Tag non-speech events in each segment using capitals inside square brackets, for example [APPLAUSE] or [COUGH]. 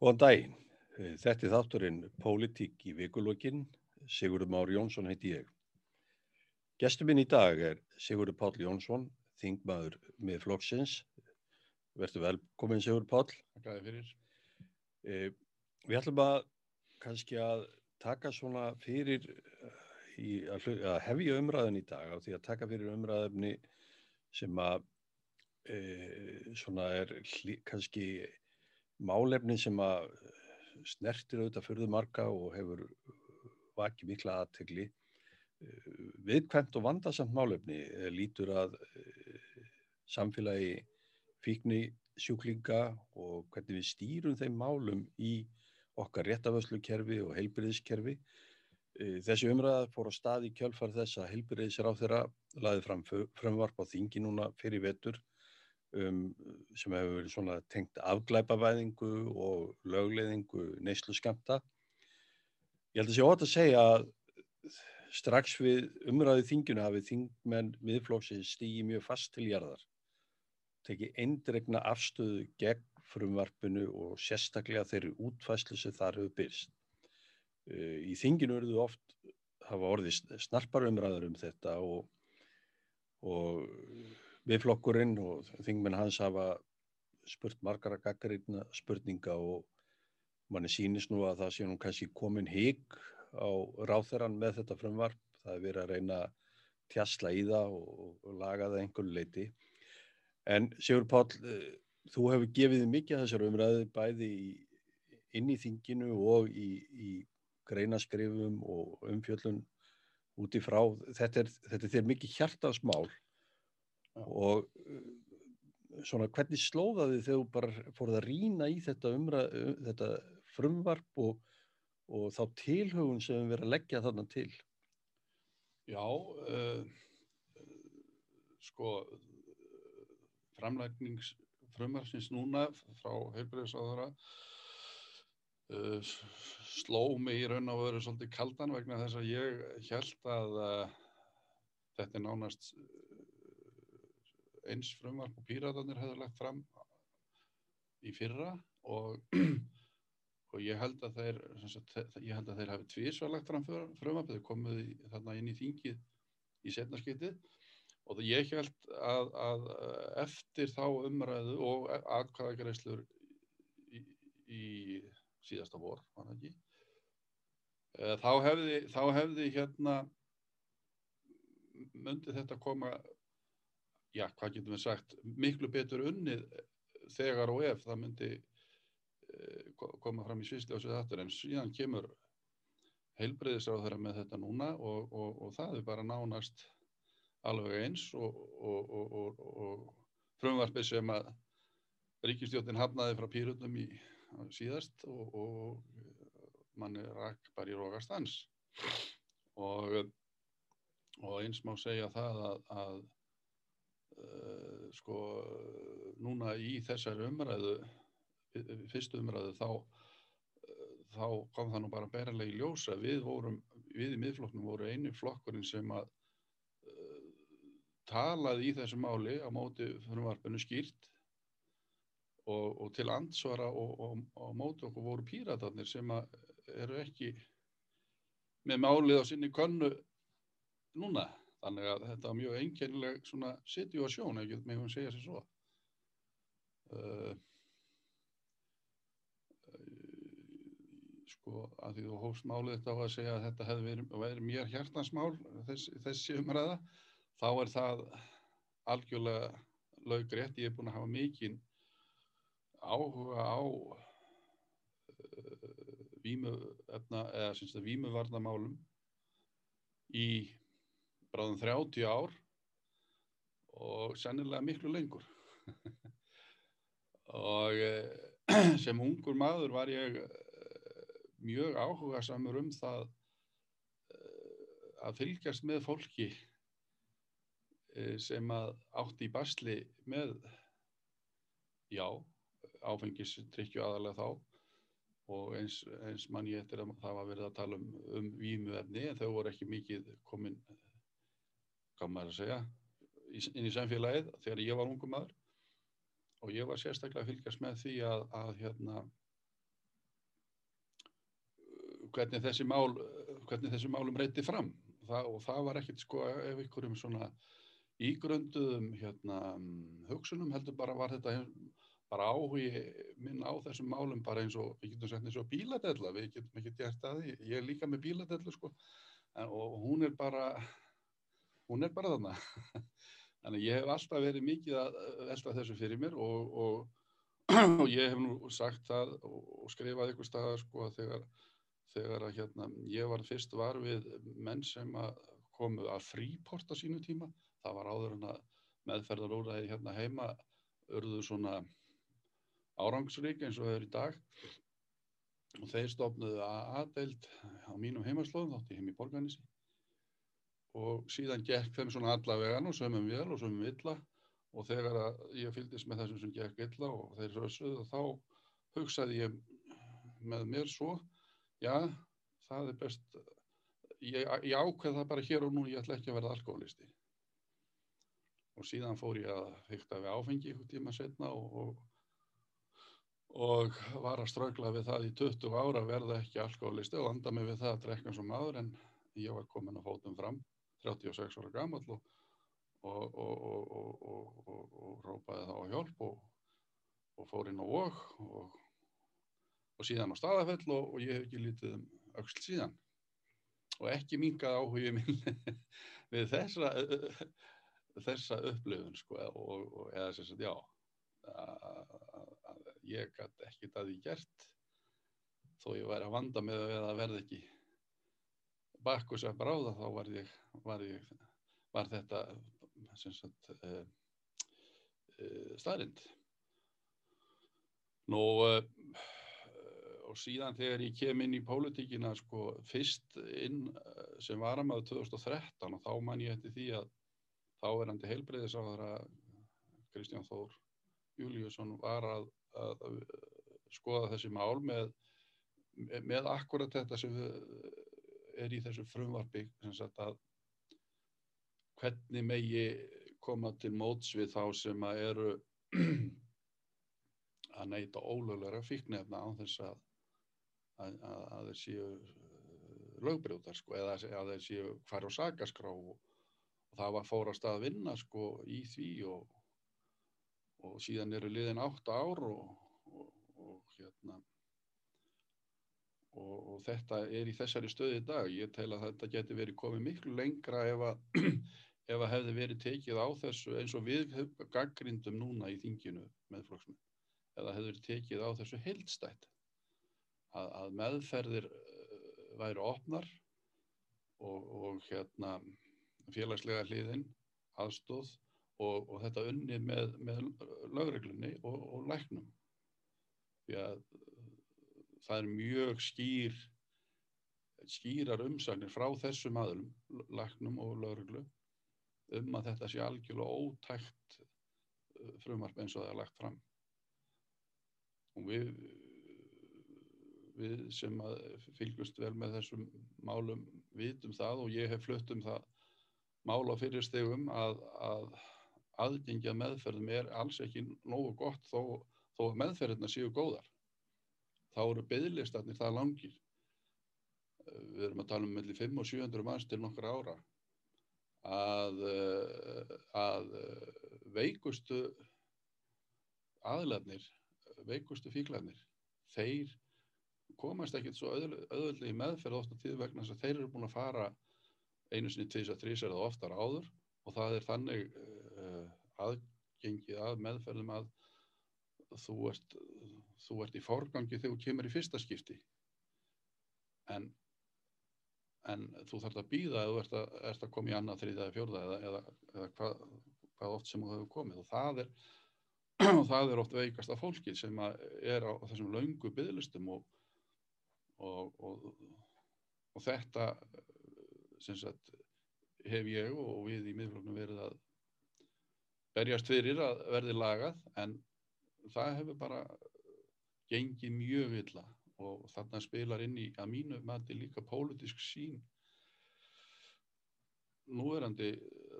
Góðan daginn. Þetta er þátturinn Pólitík í vikulokkin. Sigurður Már Jónsson heiti ég. Gestur minn í dag er Sigurður Páll Jónsson, þingmaður með flokksins. Verður velkomin Sigurður Páll. Takk fyrir. Eh, Við ætlum að kannski að taka svona fyrir í, að, hefja umræðin í dag af því að taka fyrir umræðinni sem að e, svona er kannski málefni sem að snertir auðvitað fyrðu marga og hefur vakið mikla aðtegli viðkvæmt og vandasamt málefni eh, lítur að eh, samfélagi fíkni sjúklinga og hvernig við stýrum þeim málum í okkar réttavöslukerfi og heilbyrðiskerfi. Eh, Þessi umræða fór á stað í kjölfar þess að heilbyrðisráð þeirra laði fram frumvarp á þingi núna fyrir vetur um, sem hefur verið svona tengt afglæpavæðingu og lögleðingu neyslu skamta. Ég held að sé ótt að segja að strax við umræðu þinginu hafið þingmenn miðflóksins stígi mjög fast til jarðar. Tekið eindregna afstöðu gegn frumvarpinu og sérstaklega þeirri útfæslu sem þar hefur byrst. Í þinginu eruðu oft hafa orðið snarpar umræður um þetta og, og miðflokkurinn og þingmenn hans hafa spurt margara gaggarinn spurninga og manni sýnist nú að það sé nú kannski komin hík á ráþeran með þetta frumvarp. Það er verið að reyna að tjasla í það og, og laga það einhverju leiti. En Sigur Páll, eh, þú hefur gefið mikið þessar umræðu bæði í, inn í þinginu og í, í greinaskrifum og umfjöllun út í frá. Þetta er, þetta er mikið hjartansmál Já. Og eh, svona hvernig slóðaði þegar þú bara fóruð að rýna í þetta, umræð, þetta frumvarp og, og þá tilhugun sem við verðum að leggja þarna til. Já, uh, sko, framlæknings frumarsins núna frá heilbreyðsáðara uh, sló mig í raun og veru svolítið kaldan vegna þess að ég held að uh, þetta er nánast eins frumvarp og píratarnir hefur lagt fram í fyrra og [CLEARS THROAT] og ég held að þeir sagt, ég held að þeir hafi tvísvar lagt fram frumvarp þeir komið í, þarna inn í þingið í setnarskiptið og ég held að, að eh, eftir þá umræðu og atkvæðagreislur í, í síðasta vor var það ekki? Eh, þá hefði, þá hefði hérna myndi þetta koma já, hvað getum við sagt miklu betur unnið þegar og ef það myndi eh, ko- koma fram í svisljósið aftur en síðan kemur heilbreyðisráð þeirra með þetta núna og, og, og það er bara nánast alveg eins og, og, frumvarpið sem að ríkistjóttin hafnaði frá pýrundum í síðast og, og manni rak bara í rógastans og, eins má segja það að, að sko núna í þessari umræðu fyrstu umræðu þá eh, þá kom það nú bara bærilega í ljós að við vorum, við í miðflokknum voru einu flokkurinn sem að uh, talaði í þessu máli á móti frumvarpinu skýrt og, og til ansvara og, og, og móti okkur voru píratarnir sem að eru ekki með málið á sinni könnu núna þannig að þetta var mjög einkennileg svona situasjón, ekki með hún segja sér svo. Uh, sko að því þú hófst málið þetta á að segja að þetta hefði verið, verið mér hjartansmál þessi, þessi umræða þá er það algjörlega laugrétt, ég er búin að hafa mikinn áhuga á uh, vímu efna, eða vímuvarnamálum í bráðum 30 ár og sennilega miklu lengur. [LAUGHS] Og uh, [CLEARS THROAT] sem ungur maður var ég mjög áhuga samur um það uh, að fylgjast með fólki sem að átti í basli með já, áfengistrykju aðalega þá. Og eins, eins mann ég eftir að það var verið að tala um, um vímuefni en þau voru ekki mikið komin hvað maður að segja inn í samfélagið þegar ég var ungum maður. Og ég var sérstaklega að fylgjast með því að, að hérna hvernig þessi mál hvernig þessi málum reyti fram. Það, og það var ekkert sko ef einhverjum svona ígrönduðum hérna hugsunum heldur bara var þetta bara áhugi minn á þessum málum bara eins og við getum sagt eins og bíladella. Við getum ekki gert það, ég er líka með bíladellu sko. En, og hún er bara hún er bara þarna. [LAUGHS] Þannig ég hef alltaf verið mikið að velta þessu fyrir mér og, og [CLEARS THROAT] og ég hef nú sagt það og skrifað ykkur staðar sko að þegar, þegar að hérna ég var fyrst var við menn sem að komu að fríporta sínu tíma, það var áður en að meðferðar úræði hérna heima örðu svona árangsrík eins og þau eru í dag. Og þeir stofnuðu aðdeild á mínum heimaslóðum þátti heim í borganissi og síðan gekk þeim svona allavegan og sömum vel og sömum illa. Og þegar ég fylgist með þessum sem gekk illa og þeir rössuðu þá hugsaði ég með mér svo já, það er best ég, ég ákveð það bara hér og nú ég ætla ekki að verða alkoholisti og síðan fór ég að fykta við áfengi ykkur tíma setna og, og og var að strögla við það í 20 ára verða ekki alkoholisti og anda mig við það að drekka som aður en ég var komin að fótum fram 36 ára gammal og og, og, og, rópaði þá að hjálp og fór inn á vok og síðan á staðafell og ég hef ekki lítið um auksl síðan. Og ekki mingað áhugið minn [LAUGHS] við þessa þessa upplifun sko og eða sem sagt já að ég gæti ekkit að því gert þó ég væri að vanda með að verða ekki bakkus að bráða þá var ég var, ég, var þetta uh, uh, staðrind. Nú, uh, og síðan þegar ég kem inn í pólitíkina, sko, fyrst inn sem varamæðu 2013 og þá man ég eftir því að þáverandi heilbreyðisáðara Kristján Þór Júliusson var að, að, að skoða þessi mál með, með akkurat þetta sem er í þessu frumvarpi að hvernig megi koma til móts við þá sem að eru [CLEARS THROAT] að neyta ólöglega fíknefna á þess að, að, að þeir séu uh, lögbrjóðar sko, eða að þeir séu hvar á sakaskrá og, og það var fórast að vinna sko, í því og, og síðan eru liðin átt ár og, og hérna og þetta er í þessari stöði í dag. Ég tel að þetta geti verið komið miklu lengra ef að [CLEARS THROAT] ef að hefði verið tekið á þessu eins og við gaggrindum núna í þinginu með flokksmenn, eða hefði verið tekið á þessu heildstætt að, að meðferðir uh, væri opnar og, og hérna félagslega hliðin aðstóð og, og þetta unni með, með lögreglunni og, og læknum því að það er mjög skýr skýrar umsagnir frá þessum aðlum, læknum og lögreglu um að þetta sé algjörlega ótækt uh, frumarp eins og það er lagt fram. Og við við sem fylgjast vel með þessum málum vitum það og ég hef flutt um það mála fyrir stegum að, að aðgengja meðferðum er alls ekki nógu gott þó, þó að meðferðina séu góðar þá eru beðlistatnir það langir. Við erum að tala um mellir 5 og 700 manns til nokkra ára. Að, eh, að eh, veikustu aðlarnir, veikustu fíklarnir, þeir komast ekkert svo öðvöldlega í meðferð ofta tíð vegna þess að þeir eru búin að fara einu sinni, tvís að þrís er það oftar áður og það er þannig aðgengið að meðferðum að þú ert, þú ert í forgangi þegar þú kemur í fyrsta skipti. En en þú þarf að býða að þú ert að, ert að koma í annað, þriða eða fjörða eða, eða, eða hvað, hvað oft sem þú hefur komið. Og það er, og [CLEARS THROAT] það er oft veikast af fólki sem er á, þessum laungu bygglistum og, og, og þetta sagt, hef ég og við í miðfloknum verið að berjast fyrir að verði lagað en það hefur bara gengið mjög illa. Og þarna spilar inn í að mínu mati líka pólitísk sín núverandi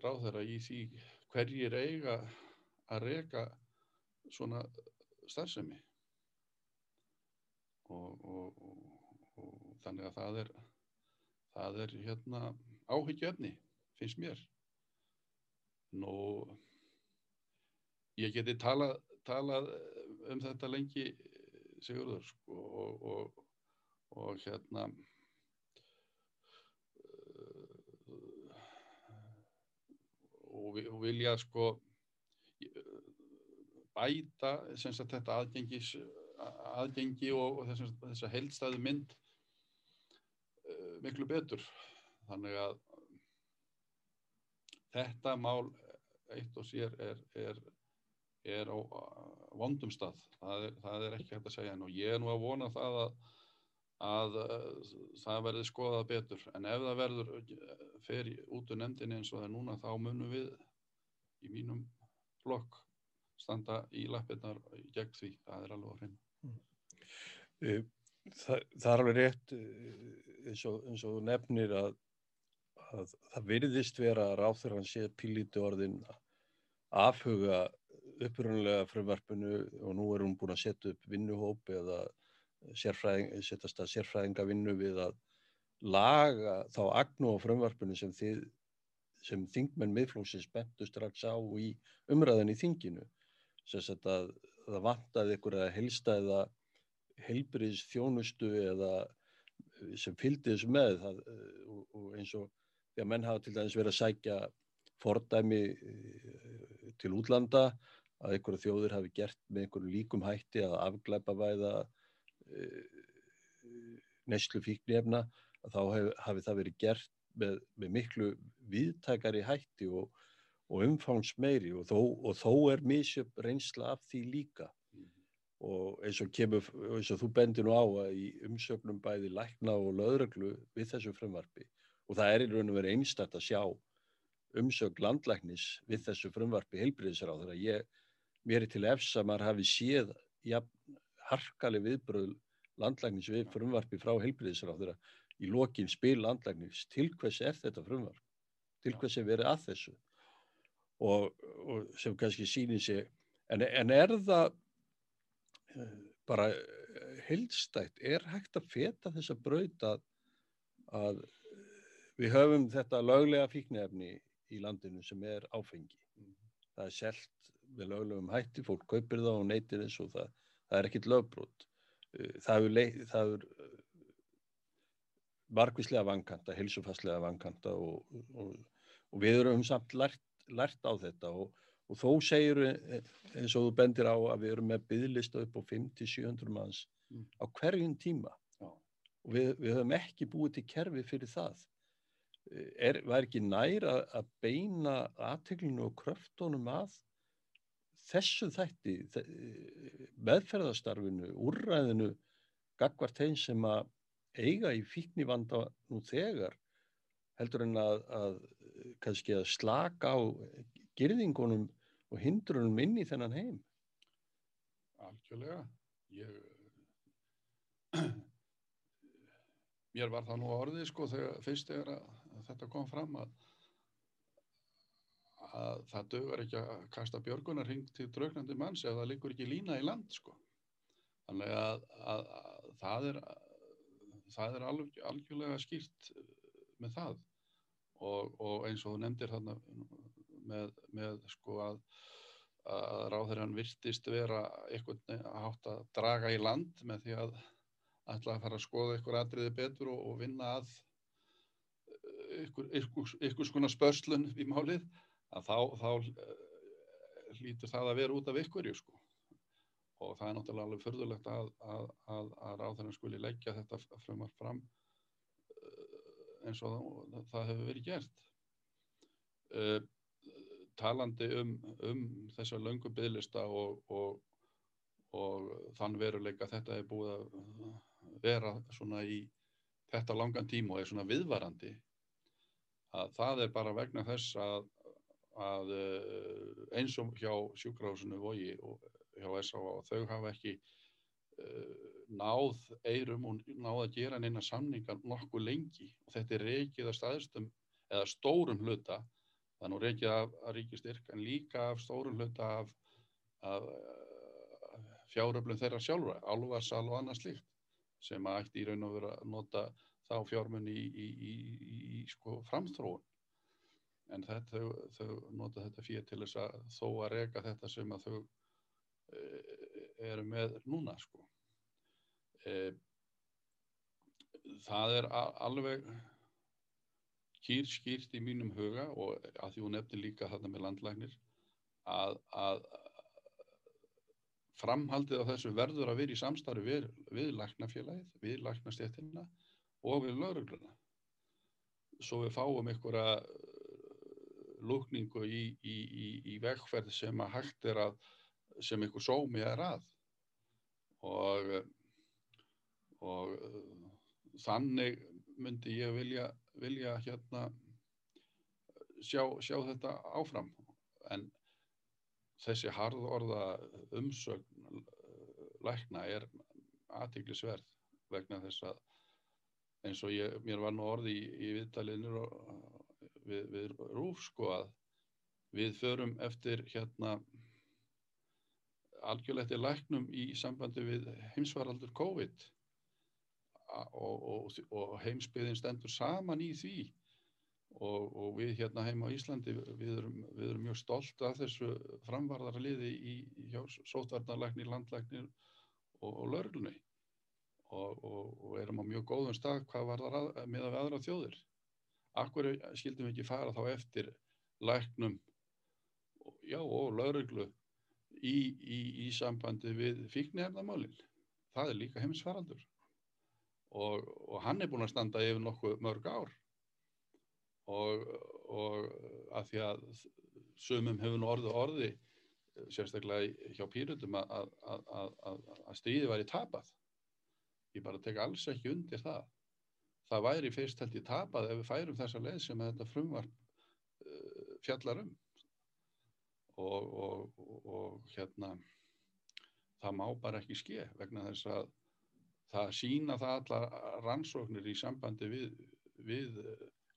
ráðherra í því hverjir eiga að reyka svona starfsemi. Og, og, og, og þannig að það er það er hérna áhyggjöfni finnst mér. Nú ég geti talað, talað um þetta lengi Sigurður sko, og, og, og hérna og, vi, og vilja sko bæta sagt, þetta aðgengis, aðgengi og, og þess, þessa heldstæðu mynd uh, miklu betur. Þannig að þetta mál eitt og sér er, er, er á vondum stað. Það er, það er ekki hægt að segja en og ég er nú að vona það að, að það verði skoðað betur. En ef það verður fer út úr nefndinni eins og það er núna þá munum við í mínum flokk standa í lappirnar gegn því, það er alveg að finna mm. það, það er alveg rétt eins og, eins og nefnir að, að það virðist vera að ráþur hann sé pílíti orðin afhuga upprunnulega frumvarpinu og nú er hún búin að setja upp vinnuhóp eða sérfræðing, setjast að sérfræðinga vinnu við að laga þá agnu á frumvarpinu sem þið sem þingmenn miðflóksins bentu strax á í umræðin í þinginu. Sem að það vantaði einhverja helstæða helbriðs þjónustu eða sem fylgdi þessu með það, og, og eins og því að menn hafa til dæmis verið að sækja fordæmi til útlanda að einhverju þjóður hafi gert með einhverju líkum hætti að afglæpa væða neslu fíknefna að þá hef, hafi það verið gert með, með miklu viðtækari hætti og, og umfangs meiri og þó, og þó er misjöp reynsla af því líka mm. og eins og kemur, eins og þú bendir nú á að í umsögnum bæði lækna og löðröglu við þessu frumvarfi og það er í raun og verið einstætt að sjá umsögn landlæknis við þessu frumvarfi heilbriðisráður að ég, mér er til efs að maður hafi séð ja, harkali viðbröð landlæknis við frumvarfi frá heilbriðisráður í lokin spil landlæknis til hvers er þetta frumvarf til hvers er verið að þessu? Og, og sem kannski sýnir sig en, en er það uh, bara heilstætt, er hægt að feta þessa braut að, að við höfum þetta löglega fíknefni í landinu sem er áfengi? Mm. það er selt með löglegum hætti, fólk kaupir það og neytir þess og það, það er ekkit lögbrot það er margvíslega vankanta, hilsufarslega vankanta og, og, og við erum samt lært, lært á þetta og, og þó segir eins og þú bendir á að við erum með byggðlista upp á 50-700 manns mm. á hverjum tíma Já. og við, við höfum ekki búið til kerfi fyrir það. Er, var ekki nær að, að beina aðteglinu og kröftunum að þessu þætti, meðferðastarfinu, úrræðinu, gagvart þeim sem að eiga í fíknivanda nú þegar heldur en að, að kannski að slaka á girðingunum og hindrunum inn í þennan heim? Algjörlega. Ég [CLEARS THROAT] mér var það nú orðið sko þegar fyrst þegar að, að þetta kom fram að að það dögur ekki að kasta björgunarhing til draugnandi manns ef það liggur ekki lína í land sko. Þannig að, að það er það er alveg, algjörlega skýrt eh, með það. Og, og eins og þú nefndir þarna með, með sko að, að ráðherran virtist vera eitthvað átt að draga í land með því að ætla að fara að skoða eitthvað atriði betur og, og vinna að ykkur skona spörslun í málið að þá, þá eh, hlýtur það að vera út af ykkurju sko og það er náttúrulega alveg förðulegt að, að, að, að ráðherran skuli leggja þetta frumar fram eh, eins og það, það hefur verið gert. Uh, talandi um, um þessa löngu bygglista og, og, og þann veruleika þetta er búið að vera svona í þetta langan tíma og er svona viðvarandi að það er bara vegna þess að, að eh, eins og hjá sjúkrahúsinu vogi og hjá S.A. þau hafa ekki uh, náð eirum og náð að gera neina samningar nokkuð lengi og þetta er reykið að staðistum eða stórum hluta þannig að reykið af, af ríkistyrk en líka af stórum hluta af, af uh, fjáröflum þeirra sjálfra, alvarsal og annað slíkt sem að ætti í raun og vera að nota þá fjármunni í, í, í, í sko framþróun en þetta, þau, þau nota þetta fyrir til þess að þó að reyka þetta sem að þau e, eru með núna sko. E, það er alveg kýr skýrt í mínum huga og að því hún nefnir líka þarna með landlæknir að, að framhaldið á þessu verður að vera í samstarfi við, við læknafélagið, við læknastjættina og við laurugluna svo við fáum einhverja lúkningu í, í, í, í vegferð sem að hægt er að sem einhver sómi er að. Og og þannig myndi ég vilja, vilja hérna sjá, sjá þetta áfram. En þessi harðorða umsögn lækna er aðtiklisverð vegna þess að eins og ég, mér var nú orði í, í viðtaliðinu við, við rúf sko að við förum eftir hérna algjörlega eftir læknum í sambandi við heimsvaraldur COVID. Og, og, og heimsbyðin stendur saman í því. Og, og við hérna heima á Íslandi við erum, við erum mjög stolt af þessu framvarðarliði í, sótvarnarlæknir, landlæknir og lörglunni og erum á mjög góðum stað hvað var það með að við aðra þjóðir Akkur skildum við ekki fara þá eftir læknum já, og lauruglu í, í, í sambandi við fíknihefnamálinn. Það er líka heimsfaraldur og, og hann er búin að standa yfir nokkuð mörg ár og, og að því að sumum hefur nú orði orði sérstaklega hjá pýrutum að, að, að, að stríði væri tapað. Ég bara tek alls ekki undir það það væri fyrst held ég tapað ef við færum þessa leið sem þetta frumvarp uh, fjallar um. Og, og, og hérna það má bara ekki ske vegna þess að það sína það allar rannsóknir í sambandi við, við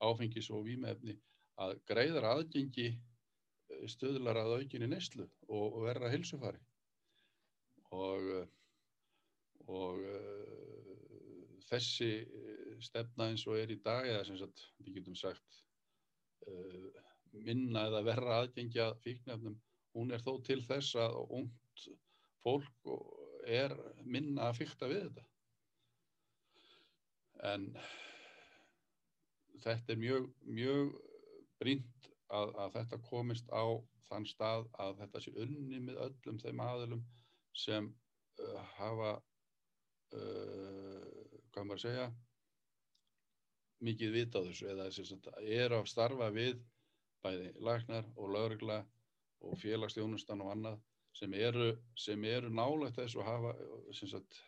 áfengis og výmefni að greiðar aðgengi uh, stöðlar að aukinni neyslu og, og verra hilsufari og og þessi stefna eins og er í dag eða sem sagt, við getum sagt uh, minna eða verra aðgengja fíknefnum, hún er þó til þess að ungt fólk er minna að fykta við þetta. En þetta er mjög mjög brínt að, að þetta komist á þann stað að þetta sé unni með öllum þeim aðlum sem uh, hafa uh, hvað maður segja mikið vita á þessu eða er að starfa við bæði lagnar og laurugla og félagsstjónustan og annað sem eru, sem eru nálægt þessu og hafa, sagt,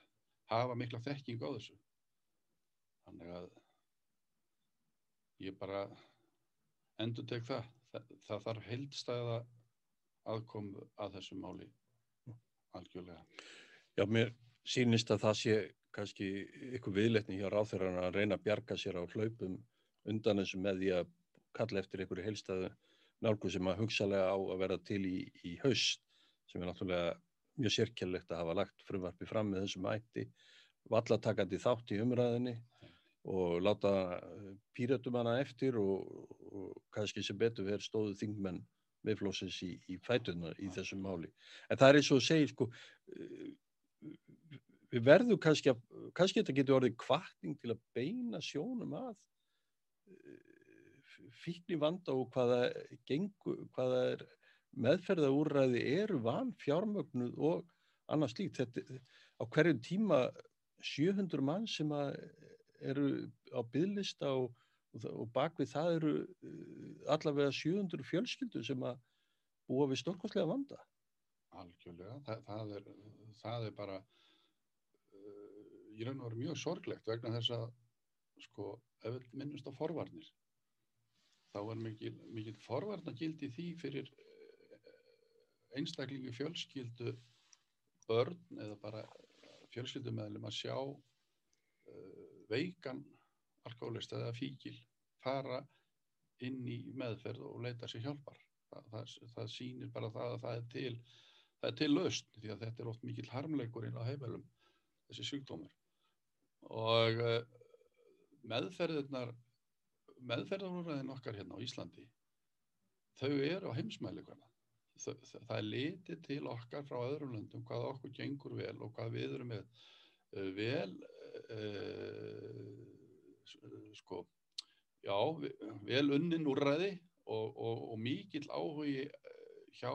hafa mikla þekking á þessu. Þannig að ég bara endur tek það. Það, það þarf heildstæða aðkomu að þessu máli algjörlega. Já, mér sínist að það sé kannski ykkur viðletni hjá ráþurran að reyna að bjarga sér á hlaupum undan þessu með því að kalla eftir ykkur heilstæðu nálgu sem að hugsalega á að vera til í, í haust sem er náttúrulega mjög sérkjærlegt að hafa lagt frumvarfi fram með þessum ætti vallatakandi þátt í umræðinni og láta eh, pýratum hana eftir og, og kannski sem betur verður stóðu þingmenn meðflósins í, í fætunar í þessum máli. En það er eins og segja, sko, eh, við verðum kannski að, kannski þetta getur orðið kvartning til að beina sjónum að eh, fíkni vanda og hvaða, gengu, hvaða er meðferðaúræði eru van fjármögnuð og annars líkt. Þetta, á hverjum tíma 700 mann sem eru á bygglista og, og bakvið það eru eh, allavega 700 fjölskyldu sem að búa við stórkostlega vanda. Algjörlega, það, það, er, það er bara í raun og veru mjög sorglegt vegna þess að sko, ef við minnumst á forvarnir þá er mikil, mikil forvarnagildi því fyrir eh, einstaklingu fjölskyldu börn eða bara fjölskyldumæðlum að sjá uh, veikan alkoholist eða fíkil fara inn í meðferð og leita sér hjálpar. Það, það, það sýnir bara það að það er til, það er til löst því að þetta er oft mikil harmleikur inn á heimælum þessi sjúkdómur. Og uh, meðferðirnar meðferðarúræðin okkar hérna á Íslandi þau eru á heimsmælikvarða það, það er litið til okkar frá öðrum löndum hvað okkur gengur vel og hvað við erum með uh, vel uh, sko já, vel unnin úrræði og, og, og mikill áhugi hjá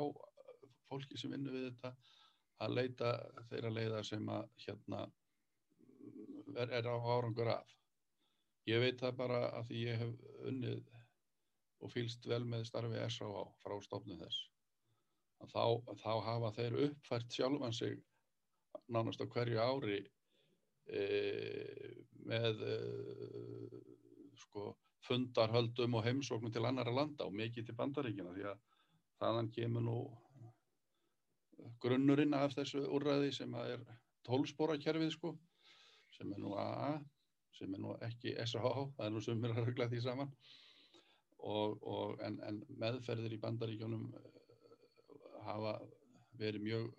fólki sem vinnur við þetta að leita þeirra leiða sem að hérna er, er á árangur af. Ég veit það bara að því ég hef unnið og fylst vel með starfi S.A.A. frá stofnum þess. Þá, þá hafa þeir uppfært sjálfan sig nánast á hverju ári e, með e, sko, fundarhöldum og heimsóknum til annara landa og mikið til bandaríkina því að þaðan kemur nú grunnurinn af þessu úrræði sem er tólspórakerfið sko sem er nú AA sem er nú ekki SH það er nú sumir að ruggla því saman. Og, og en, en meðferðir í bandaríkjónum hafa verið mjög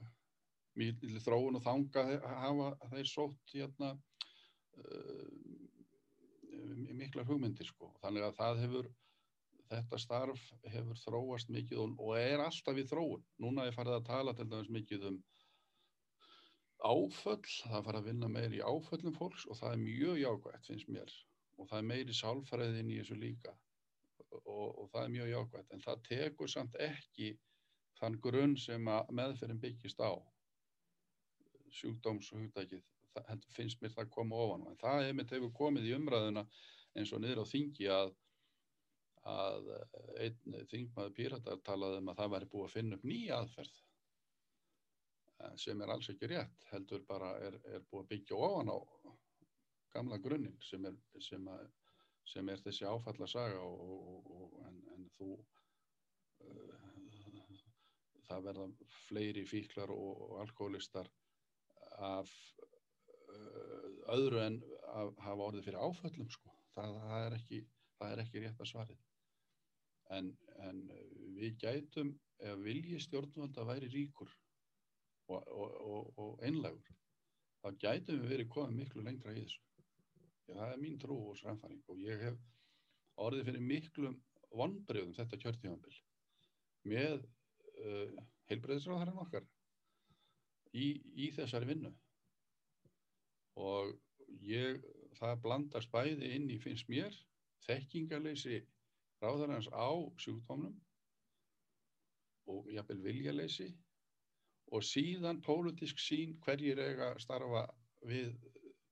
mjög þróun og þanga hafa þeir sótt hérna uh, miklar hugmyndir sko. Þannig að það hefur þetta starf hefur þróast mikið og, og er alltaf í þróun. Núna er farið að tala til dæmis mikið um áföll, það fara að vinna meir í áföllum fólks og það er mjög jákvægt finnst mér. Og það er meiri sálfræðin í þessu líka. Og, og það er mjög jákvægt en það tekur samt ekki þann grunn sem að meðferðin byggist á. Sjúkdómshugdækið, það finnst mér það koma ofan en það hefur komið í umræðuna eins og niður á þingi að að einn þingmaður píratar talaði um að það væri búið að finna upp nýja aðferð sem er alls ekki rétt heldur bara er, er búið að byggja ofan á gamla grunninn sem, sem, sem er þessi áfalla saga og, og, og, en, en þú uh, það verða fleiri fíklar og alkoholistar af uh, öðru en að hafa orðið fyrir áföllum sko. það, það, er ekki, það er ekki rétt að svarið en, en við gætum ef vilji stjórnvölda væri ríkur og, og, og einlegur þá gætum við verið komið miklu lengra í þessu. Já, það er mín trú og sræðfæring og ég hef orðið fyrir miklu vonbreyðum þetta kjörtífambil með uh, heilbreyðisráðarinn okkar í, í þessari vinnu. Og ég það blandast bæði inn í finnst mér þekkingarleysi ráðarins á sjúkdómnum og jafnvel viljaleysi og síðan pólitísk sín hverjir eiga að starfa við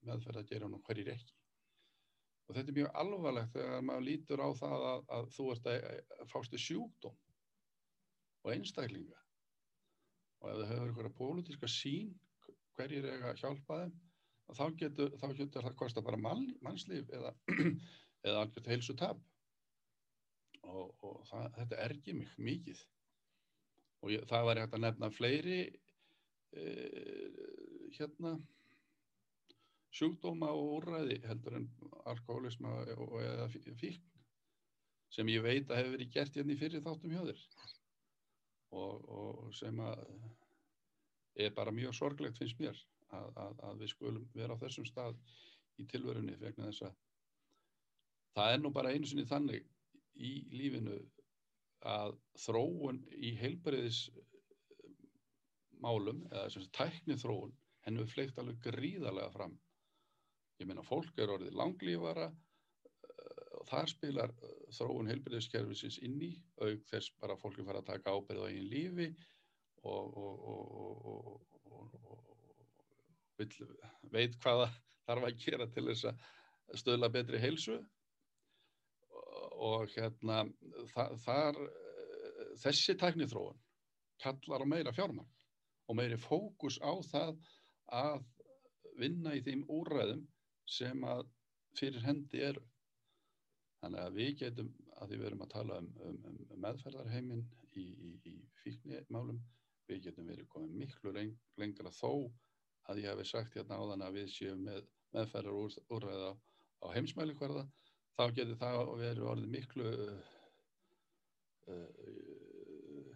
meðferðageran og hverjir ekki. Og þetta er mjög alvarlegt þegar maður lítur á það að, að þú ert að, að fástu sjúkdóm og einstaklinga. Og ef það hefur einhverja pólitíska sín hverjir eiga að hjálpa þeim, þá getur, þá getur það kosta bara mann, mannslíf eða, [CLEARS THROAT] eða algjört heilsu tap. Og, og það, þetta ergir mig mikið. Og ég, það var hægt að nefna fleiri eh, hérna sjúkdóma og úrræði heldur en alkoholisma og eða fíkn sem ég veit að hefur verið gert hérna í fyrir þáttum hjá þér. Og, og sem að er bara mjög sorglegt finnst mér að, að, að við skulum vera á þessum stað í tilverunni vegna þess að það er nú bara einu sinni þannig í lífinu að þróun í heilbæriðis málum eða sem tækni þróun henni við fleikt alveg gríðarlega fram ég meina fólk er orðið langlífara uh, og þar spilar uh, þróun heilbæriðiskerfisins inn í auk þess bara fólki fara að taka ábyrð á einn lífi og, og, og, og veit hvaða þarf að gera til þess að stöðla betri heilsu og hérna þa þar þessi tæknithróun kallar á meira fjármagn og meiri fókus á það að vinna í þeim úræðum sem að fyrir hendi eru. Þannig að við getum, að því við erum að tala um, um, um meðferðarheimin í, í, í fíknimálum, við getum verið komið miklu lengra þó að ég hef sagt hérna áðan að við séum með meðferðarúræða á heimsmælikvarða þá getur það verið orðið miklu uh, uh,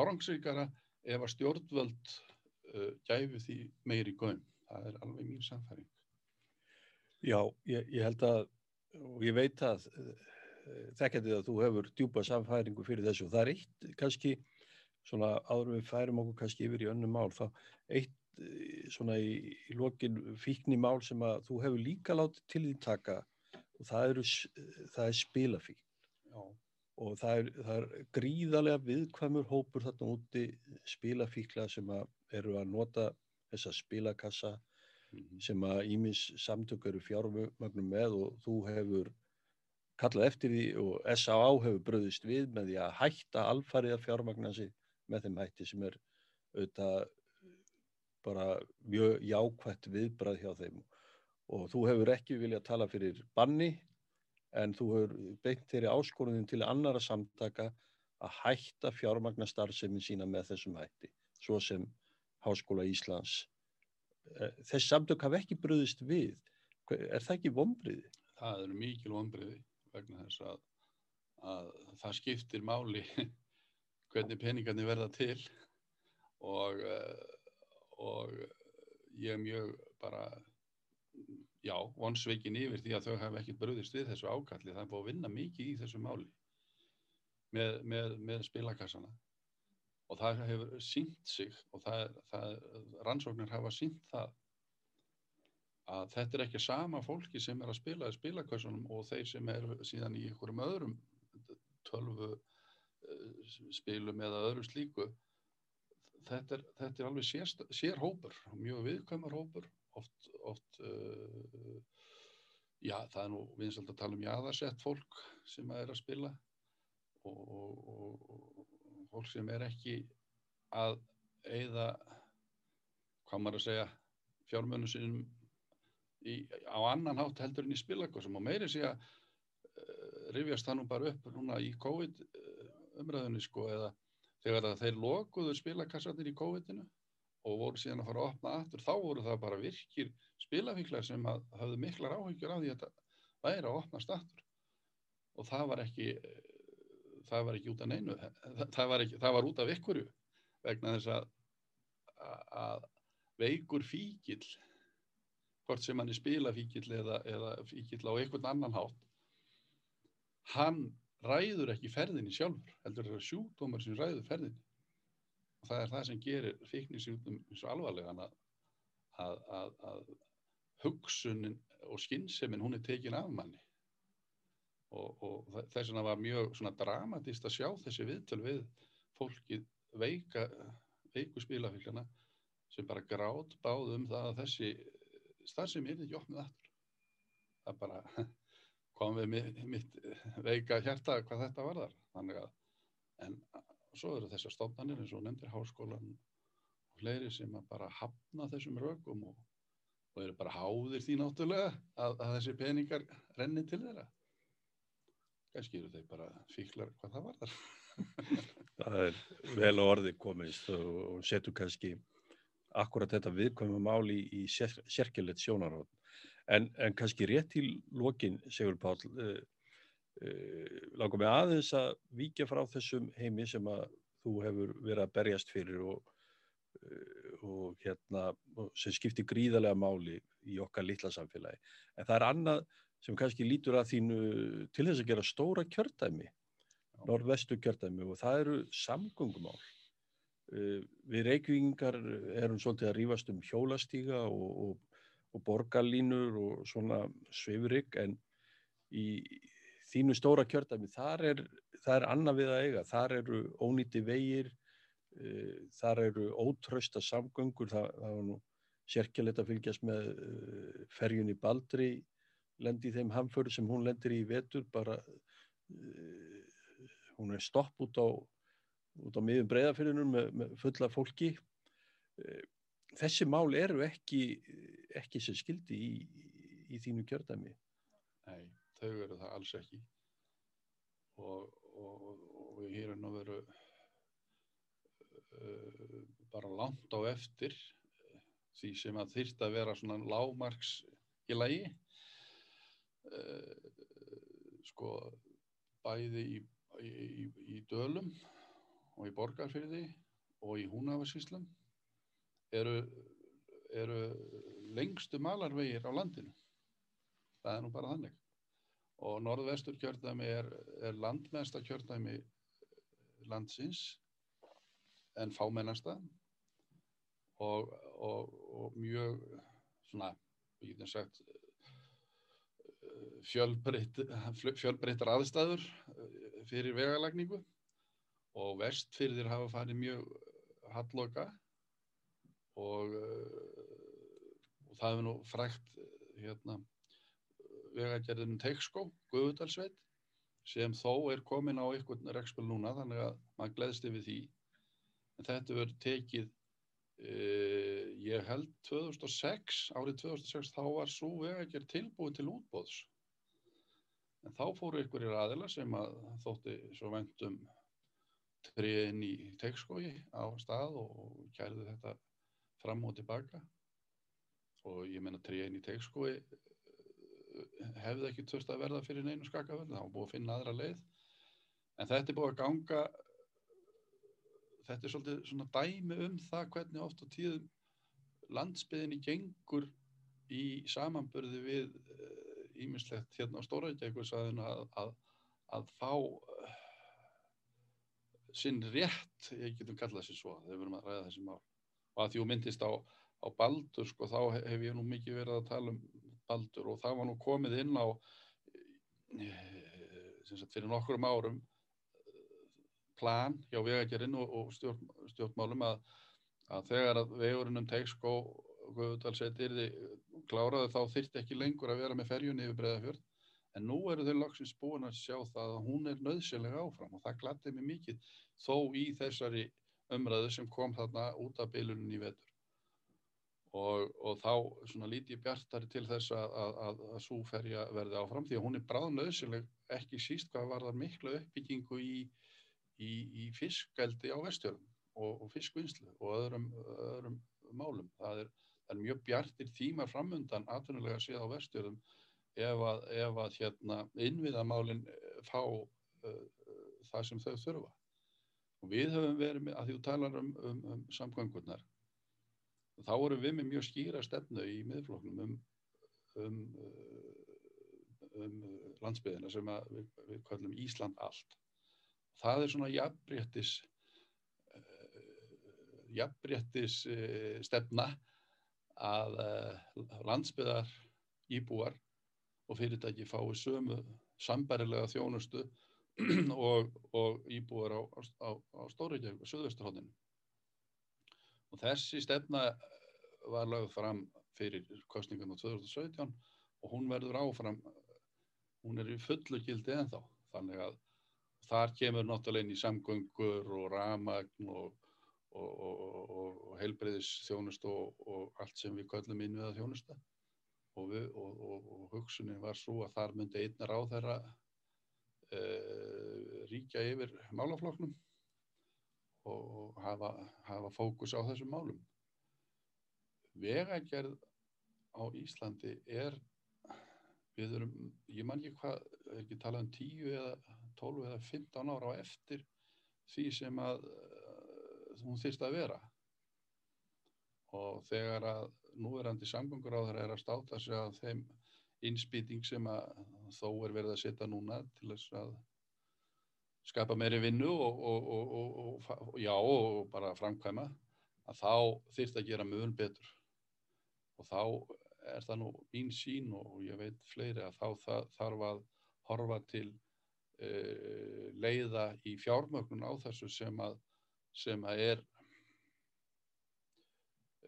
árangsvíkara ef að stjórnvöld uh, gæfi því meiri göm. Það er alveg mín samfæring. Já, ég, ég held að, og ég veit að þekkjandi að þú hefur djúpa samfæringu fyrir þessu það er eitt kannski svona áður við færum okkur kannski yfir í önnum mál þá eitt svona í, í lokin fíkni mál sem að þú hefur líka látið til því taka og það, eru, það er spilafík og það er, það er gríðarlega viðkvæmur hópur þarna úti spilafíkla sem að eru að nota þessa spilakassa mm -hmm. sem að Ímis samtök eru fjármögnum með og þú hefur kallað eftir því og S.A.A. hefur bröðist við með því að hætta alfarið að fjármagna sig með þeim hætti sem er auðvitað bara mjög jákvætt viðbrað hjá þeim og þú hefur ekki viljað tala fyrir banni en þú hefur beint þeirri áskorunum til annara samtaka að hætta fjármagna starfsefnin sína með þessum hætti, svo sem Háskóla Íslands. Eh, Þess samtök hafa ekki bröðist við. Er það ekki vonbriði? Það eru mikil vonbriði vegna þess að, að það skiptir máli [LAUGHS] hvernig peningarnir verða til og, eh, og ég er mjög bara, já, vonsveikin yfir því að þau hafa ekkert bröðist við þessu ákalli. Það er búið að vinna mikið í þessu máli með, með, með spilakassana. Og það hefur sínt sig og það, það, rannsóknir hafa sínt það að þetta er ekki sama fólki sem er að spila í spilakassunum og þeir sem er síðan í einhverjum öðrum tölvu uh, spilum eða öðru slíku. Þetta er, þetta er alveg sér, sér hópur, mjög viðkvæmar hópur oft, oft uh, já það er nú viðsald að tala um jáðarsett fólk sem er að spila og, og, og, og fólk sem er ekki að eigða hvað maður að segja fjármönu sinum í, á annan hátt heldur en í spilakosum og meiri sé að uh, rifjast það nú bara upp núna í COVID uh, umræðunni sko eða þegar þeir lokuðu spilakassarnir í COVID-inu og voru síðan að fara að opna aftur þá voru það bara virkir spilafíklar sem að hafðu miklar áhyggjur af því að það væri að opnast aftur. Og það var ekki það var ekki út af neinu það var, ekki, það var út af ykkurju vegna þess að, að veikur fíkil hvort sem hann er spilafíkil eða, eða fíkil á einhvern annan hátt hann ræður ekki ferðinni sjálfur heldur það er sjúkdómar sem ræður ferðinni það er það sem gerir fíknisjúkdóm svo alvarlega að, að, að, að hugsunin og skynnseminn hún er tekin af manni. Og, og þess vegna var mjög dramatist að sjá þessi viðtöl við fólki veika veiku spilafíkjana sem bara grátt báð um það að þessi starfsemi er ekki opnið aftur. Það bara [LAUGHS] kom við mitt, mitt veika hjarta hvað þetta var þar þannig en svo eru þessar stofnanir eins og nefndir háskólan og fleiri sem að bara hafna þessum rökum og, og eru bara háðir því náttúrulega að, að þessi peningar renni til þeirra kannski eru þeir bara fíklar hvað það var þar [LAUGHS] Það er vel á orði komist og setur kannski akkurat þetta viðkvæmum máli í, í sér, sérkjölet sjónarótt. En, en kannski rétt til lokin, Sigur Pál, uh, langar mig aðeins að víkja frá þessum heimi sem að þú hefur verið að berjast fyrir og, uh, og hérna, sem skiptir gríðarlega máli í okkar litla samfélagi. En það er annað sem kannski lítur að þínu til þess að gera stóra kjördæmi, norðvestu kjördæmi og það eru samgöngumál. Eh, við reykvingar erum svolítið að rýfast um hjólastíga og, og, og borgarlínur og svona sveifurygg en í þínu stóra kjördæmi þar er, er annað við að eiga, þar eru ónýtti vegir, uh, þar eru ótrösta samgöngur, það, það var nú sérkjulegt að fylgjast með uh, ferjunni Baldri, lendi þeim hamföru sem hún lendir í vetur, bara uh, hún er stopp út á á miðum breyðafyrðunum með, með fulla fólki. Þessi mál eru ekki, ekki sem skildi í, í þínu kjördæmi. Nei, þau eru það alls ekki. Og, og, og ég er nú veru uh, bara langt á eftir því sem að þýrt að vera svona lágmarks í lagi. Uh, sko, bæði í, í, í, dölum og í borgarfyrði og í húnafasíslum eru, eru lengstu malarvegir á landinu það er nú bara þannig og norðvestur kjördæmi er, er landmesta kjördæmi landsins en fámennasta. Og, og, og mjög svona, ég getum sagt fjölbreyttar aðstæður eh, fyrir vegalagningu. Og vestfyrðir hafa farið mjög halloka og, og það hefur nú frækt hérna, vegagerðinum Teikskó, Guðudalsveit sem þó er komin á einhvern rekspil núna þannig að maður gleðst yfir því. En þetta verður tekið uh, ég held 2006 árið 2006 þá var svo vegagerð tilbúið til útbóðs en þá fóru ykkurir aðila sem að þótti svo vendum triðin í teikskói á stað og kærðu þetta fram og tilbaka. Og ég menna triðin í teikskói eh, hefði ekki þurft að verða fyrir neinu skakaföld þá búið að finna aðra leið. En þetta er búið að ganga þetta er svolítið svona dæmi um það hvernig oft á tíðum landsbyðinni gengur í samanbörði við ímislegt eh, hérna á Stóraðjækvursaðinu að, að, að fá sinn rétt, ég getum kallað sér svo þegar við erum að ræða þessi mál. Og að því þú myndist á, á Baldur sko, þá hef ég nú mikið verið að tala um Baldur og það var nú komið inn á eh, sagt, fyrir nokkurum árum plan hjá vegagerinn og, og stjórn, stjórnmálum að, að þegar að vegurinn um Teikskó kláraði þá þyrtti ekki lengur að vera með ferjunni yfir Breðafjörð En nú eru þau langsins búin að sjá það að hún er nöðsynlega áfram og það gladdi mig mikið þó í þessari umræðu sem kom þarna út af beilunin í vetur. Og, og þá svona líti bjartari til þess að, að, að, að súferja verði áfram því að hún er bráð nöðsynleg ekki síst hvað var það miklu uppbyggingu í, í, í fiskældi á vestjörnum og, og fiskvinnslu og öðrum, öðrum málum. Það er, það er mjög bjartir tímar framundan atvinnulega séð á vestjörnum ef að, ef hérna, innviðamálinn eh, fá uh, það sem þau þurfa. Og við höfum verið með, að því þú talar um, um, um samgöngurnar, þá vorum við með mjög skýra stefnu í miðfloknum um, um, um landsbyðina sem við, við kallum Ísland allt. Það er svona jafnbrettis, uh, jafnbrettis uh, stefna að landsbyðar íbúar og fyrirtæki fái sömu sambærilega þjónustu [CLEARS THROAT] og, og íbúar á, á, á Stóriðjæg og Suðvesturhóttinu. Og þessi stefna var lagð fram fyrir kostningan á 2017 og hún verður áfram, hún er í fullu gildi ennþá. Þannig að þar kemur náttúrulega inn í samgöngur og ramagn og, og, og heilbreyðis þjónustu og allt sem við kallum inn við að þjónusta og, við, og, og, og hugsunin var svo að þar myndi einna ráð þeirra e, ríkja yfir málafloknum og hafa, hafa fókus á þessum málum. Vegagerð á Íslandi er, við erum, ég man ekki hvað, ekki talað um 10 eða 12 eða 15 ára á eftir því sem að uh, hún þýrst að vera og þegar að núverandi samgöngur á þeirra er að státa sig að þeim innspýting sem að þó er verið að setja núna til þess að skapa meiri vinnu og, og, og, og já og bara framkvæma að þá þýrt að gera mjög betur og þá er það nú mín sín og ég veit fleiri að þá það, þarf að horfa til e, leiða í fjármögnun á þessu sem að, sem að er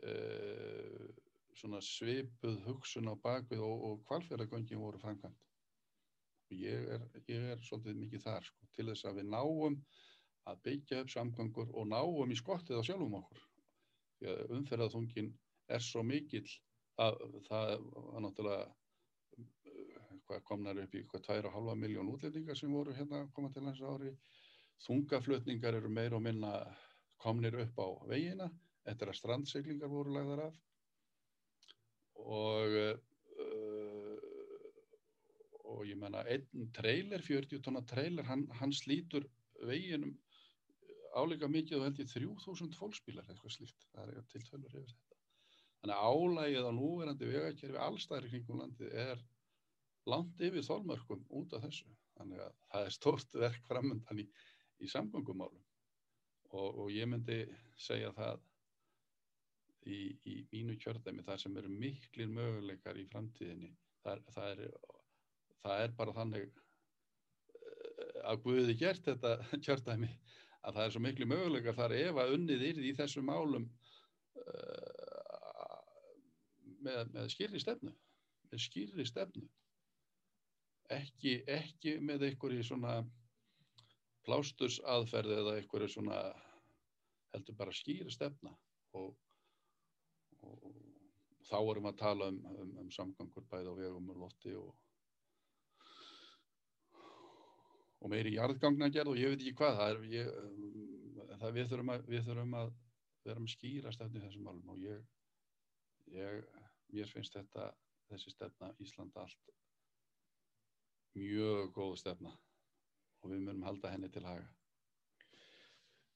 uh, svona svipuð hugsun á bakvið og, kvalfjörðagöngin voru framkvæmt. Ég er, ég er svolítið mikið þar sko, til þess að við náum að byggja upp samgöngur og náum í skottið á sjálfum okkur. Umferðathungin er svo mikill að það var náttúrulega hvað komnar upp í hvað 2,5 miljón útlendingar sem voru hérna koma til hans ári. Þungaflutningar eru meir og minna komnir upp á veginna eftir að strandseglingar voru lagðar af og uh, og ég menna einn trailer, 40 tonna trailer hann, hann slítur veginum áleika mikið og held ég 3000 fólksbílar eitthvað slíkt það er eitthvað tiltölur yfir þetta þannig að álægið á núverandi vegakerfi allstæðri kringum landið er langt yfir þólmörkum út af þessu. Þannig að það er stórt verk framöndan í, í samgöngumálum og, og ég myndi segja það í, í mínu kjördæmi þar sem eru miklir möguleikar í framtíðinni. Það, það, er, það er bara þannig eh, að Guði gert þetta [LAUGHS] kjördæmi að það er svo miklu möguleikar þar ef að unnið yrði í þessum málum uh, með, með skýrri stefnu með skýrri stefnu. Ekki, ekki með einhverju svona plásturs aðferði eða einhverju svona heldur bara skýri stefna og, og, og þá erum við að tala um, um, um samgangur bæð á vegum og lotti og og meiri jarðgangna gerð og ég veit ekki hvað það er ég, það við þurfum að við þurfum að með skýra stefni þessum málum og ég, ég mér finnst þetta þessi stefna Íslanda allt mjög góð stefna og við munum halda henni til haga.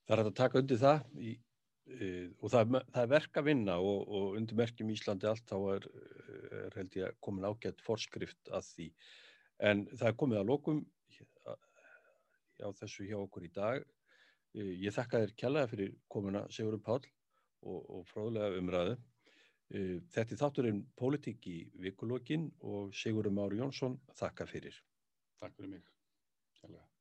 Það er að taka undir það í, e, og það, það er verk að vinna og, og undir merkjum Íslandi allt þá er, er held ég komin ágætt forskrift að því. En það er komið að lokum á þessu hjá okkur í dag ég þakka þér kjallaði fyrir komuna Sigurum Pál og, og fróðlega umræðu þetta er þátturinn Pólitík í vikulokkin og Sigurum Mári Jónsson þakka fyrir Takk fyrir mig. Kjærlega.